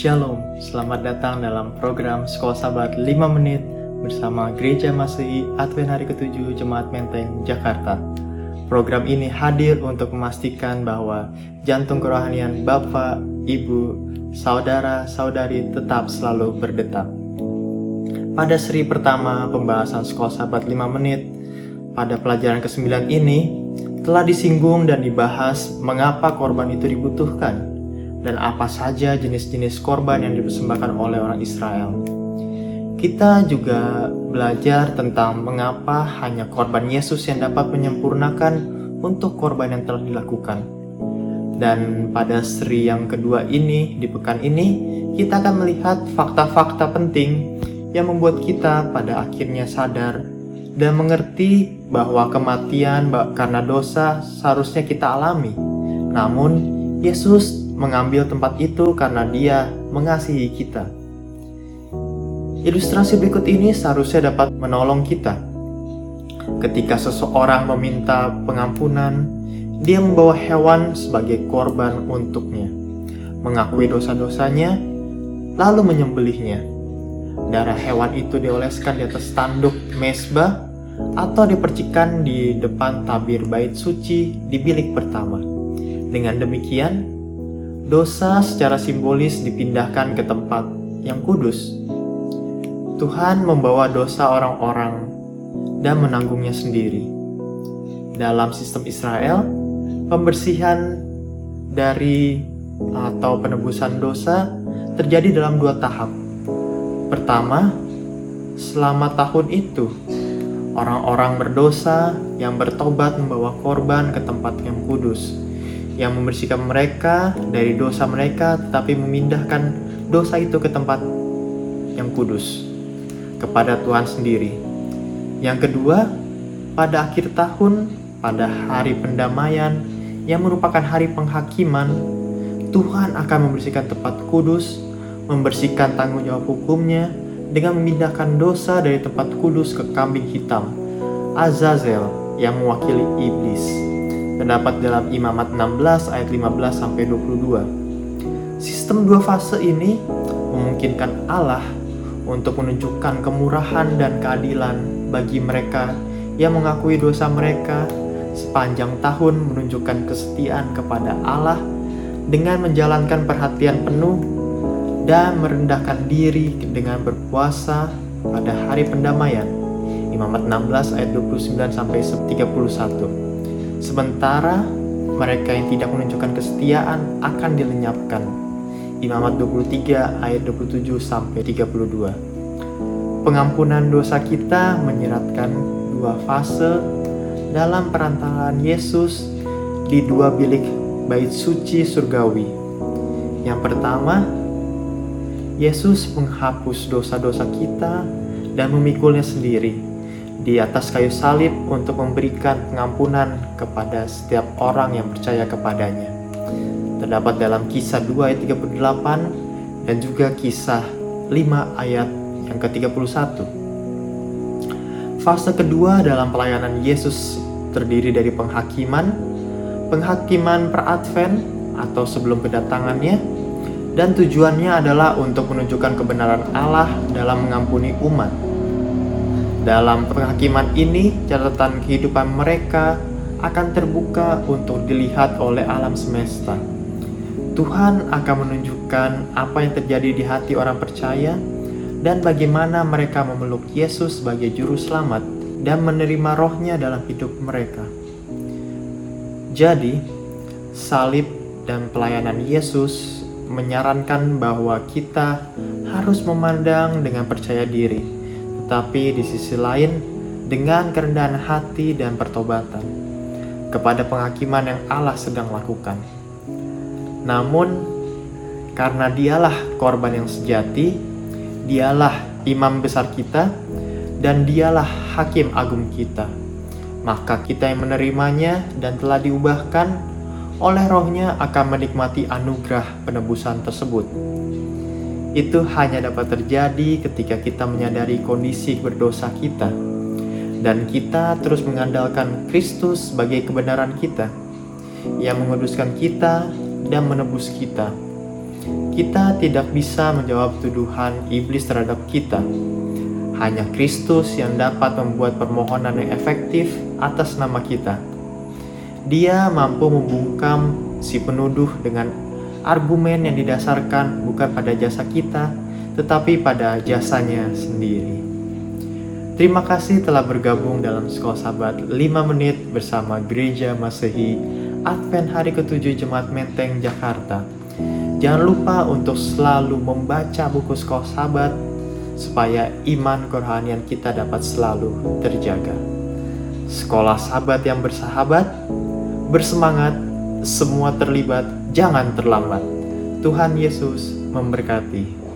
Shalom, selamat datang dalam program Sekolah Sabat 5 Menit bersama Gereja Masehi Advent Hari ke-7 Jemaat Menteng, Jakarta. Program ini hadir untuk memastikan bahwa jantung kerohanian Bapak, Ibu, Saudara, Saudari tetap selalu berdetak. Pada seri pertama pembahasan Sekolah Sabat 5 Menit, pada pelajaran ke-9 ini telah disinggung dan dibahas mengapa korban itu dibutuhkan dan apa saja jenis-jenis korban yang dipersembahkan oleh orang Israel. Kita juga belajar tentang mengapa hanya korban Yesus yang dapat menyempurnakan untuk korban yang telah dilakukan. Dan pada seri yang kedua ini, di pekan ini, kita akan melihat fakta-fakta penting yang membuat kita pada akhirnya sadar dan mengerti bahwa kematian karena dosa seharusnya kita alami. Namun, Yesus mengambil tempat itu karena Dia mengasihi kita. Ilustrasi berikut ini seharusnya dapat menolong kita. Ketika seseorang meminta pengampunan, dia membawa hewan sebagai korban untuknya, mengakui dosa-dosanya, lalu menyembelihnya. Darah hewan itu dioleskan di atas tanduk mesbah atau dipercikan di depan tabir bait suci di bilik pertama. Dengan demikian, dosa secara simbolis dipindahkan ke tempat yang kudus. Tuhan membawa dosa orang-orang dan menanggungnya sendiri. Dalam sistem Israel, pembersihan dari atau penebusan dosa terjadi dalam dua tahap. Pertama, selama tahun itu, orang-orang berdosa yang bertobat membawa korban ke tempat yang kudus yang membersihkan mereka dari dosa mereka, tetapi memindahkan dosa itu ke tempat yang kudus, kepada Tuhan sendiri. Yang kedua, pada akhir tahun, pada hari pendamaian yang merupakan hari penghakiman, Tuhan akan membersihkan tempat kudus, membersihkan tanggung jawab hukumnya dengan memindahkan dosa dari tempat kudus ke kambing hitam, Azazel yang mewakili iblis terdapat dalam Imamat 16 ayat 15 sampai 22. Sistem dua fase ini memungkinkan Allah untuk menunjukkan kemurahan dan keadilan bagi mereka yang mengakui dosa mereka sepanjang tahun menunjukkan kesetiaan kepada Allah dengan menjalankan perhatian penuh dan merendahkan diri dengan berpuasa pada hari pendamaian. Imamat 16 ayat 29 sampai 31. Sementara mereka yang tidak menunjukkan kesetiaan akan dilenyapkan. Imamat 23 ayat 27 sampai 32. Pengampunan dosa kita menyeratkan dua fase dalam perantaraan Yesus di dua bilik bait suci surgawi. Yang pertama, Yesus menghapus dosa-dosa kita dan memikulnya sendiri di atas kayu salib untuk memberikan pengampunan kepada setiap orang yang percaya kepadanya. Terdapat dalam kisah 2 ayat 38 dan juga kisah 5 ayat yang ke-31. Fase kedua dalam pelayanan Yesus terdiri dari penghakiman, penghakiman per-advent atau sebelum kedatangannya, dan tujuannya adalah untuk menunjukkan kebenaran Allah dalam mengampuni umat dalam penghakiman ini, catatan kehidupan mereka akan terbuka untuk dilihat oleh alam semesta. Tuhan akan menunjukkan apa yang terjadi di hati orang percaya dan bagaimana mereka memeluk Yesus sebagai juru selamat dan menerima rohnya dalam hidup mereka. Jadi, salib dan pelayanan Yesus menyarankan bahwa kita harus memandang dengan percaya diri tapi di sisi lain dengan kerendahan hati dan pertobatan kepada penghakiman yang Allah sedang lakukan. Namun, karena dialah korban yang sejati, dialah imam besar kita, dan dialah hakim agung kita, maka kita yang menerimanya dan telah diubahkan oleh rohnya akan menikmati anugerah penebusan tersebut. Itu hanya dapat terjadi ketika kita menyadari kondisi berdosa kita dan kita terus mengandalkan Kristus sebagai kebenaran kita yang menguduskan kita dan menebus kita. kita tidak bisa menjawab tuduhan iblis terhadap kita. Hanya Kristus yang dapat membuat permohonan yang efektif atas nama kita. Dia mampu membungkam si penuduh dengan argumen yang didasarkan bukan pada jasa kita, tetapi pada jasanya sendiri. Terima kasih telah bergabung dalam Sekolah Sabat 5 menit bersama Gereja Masehi Advent Hari ke-7 Jemaat Menteng Jakarta. Jangan lupa untuk selalu membaca buku Sekolah Sabat supaya iman kerohanian kita dapat selalu terjaga. Sekolah Sabat yang bersahabat, bersemangat, semua terlibat, jangan terlambat. Tuhan Yesus memberkati.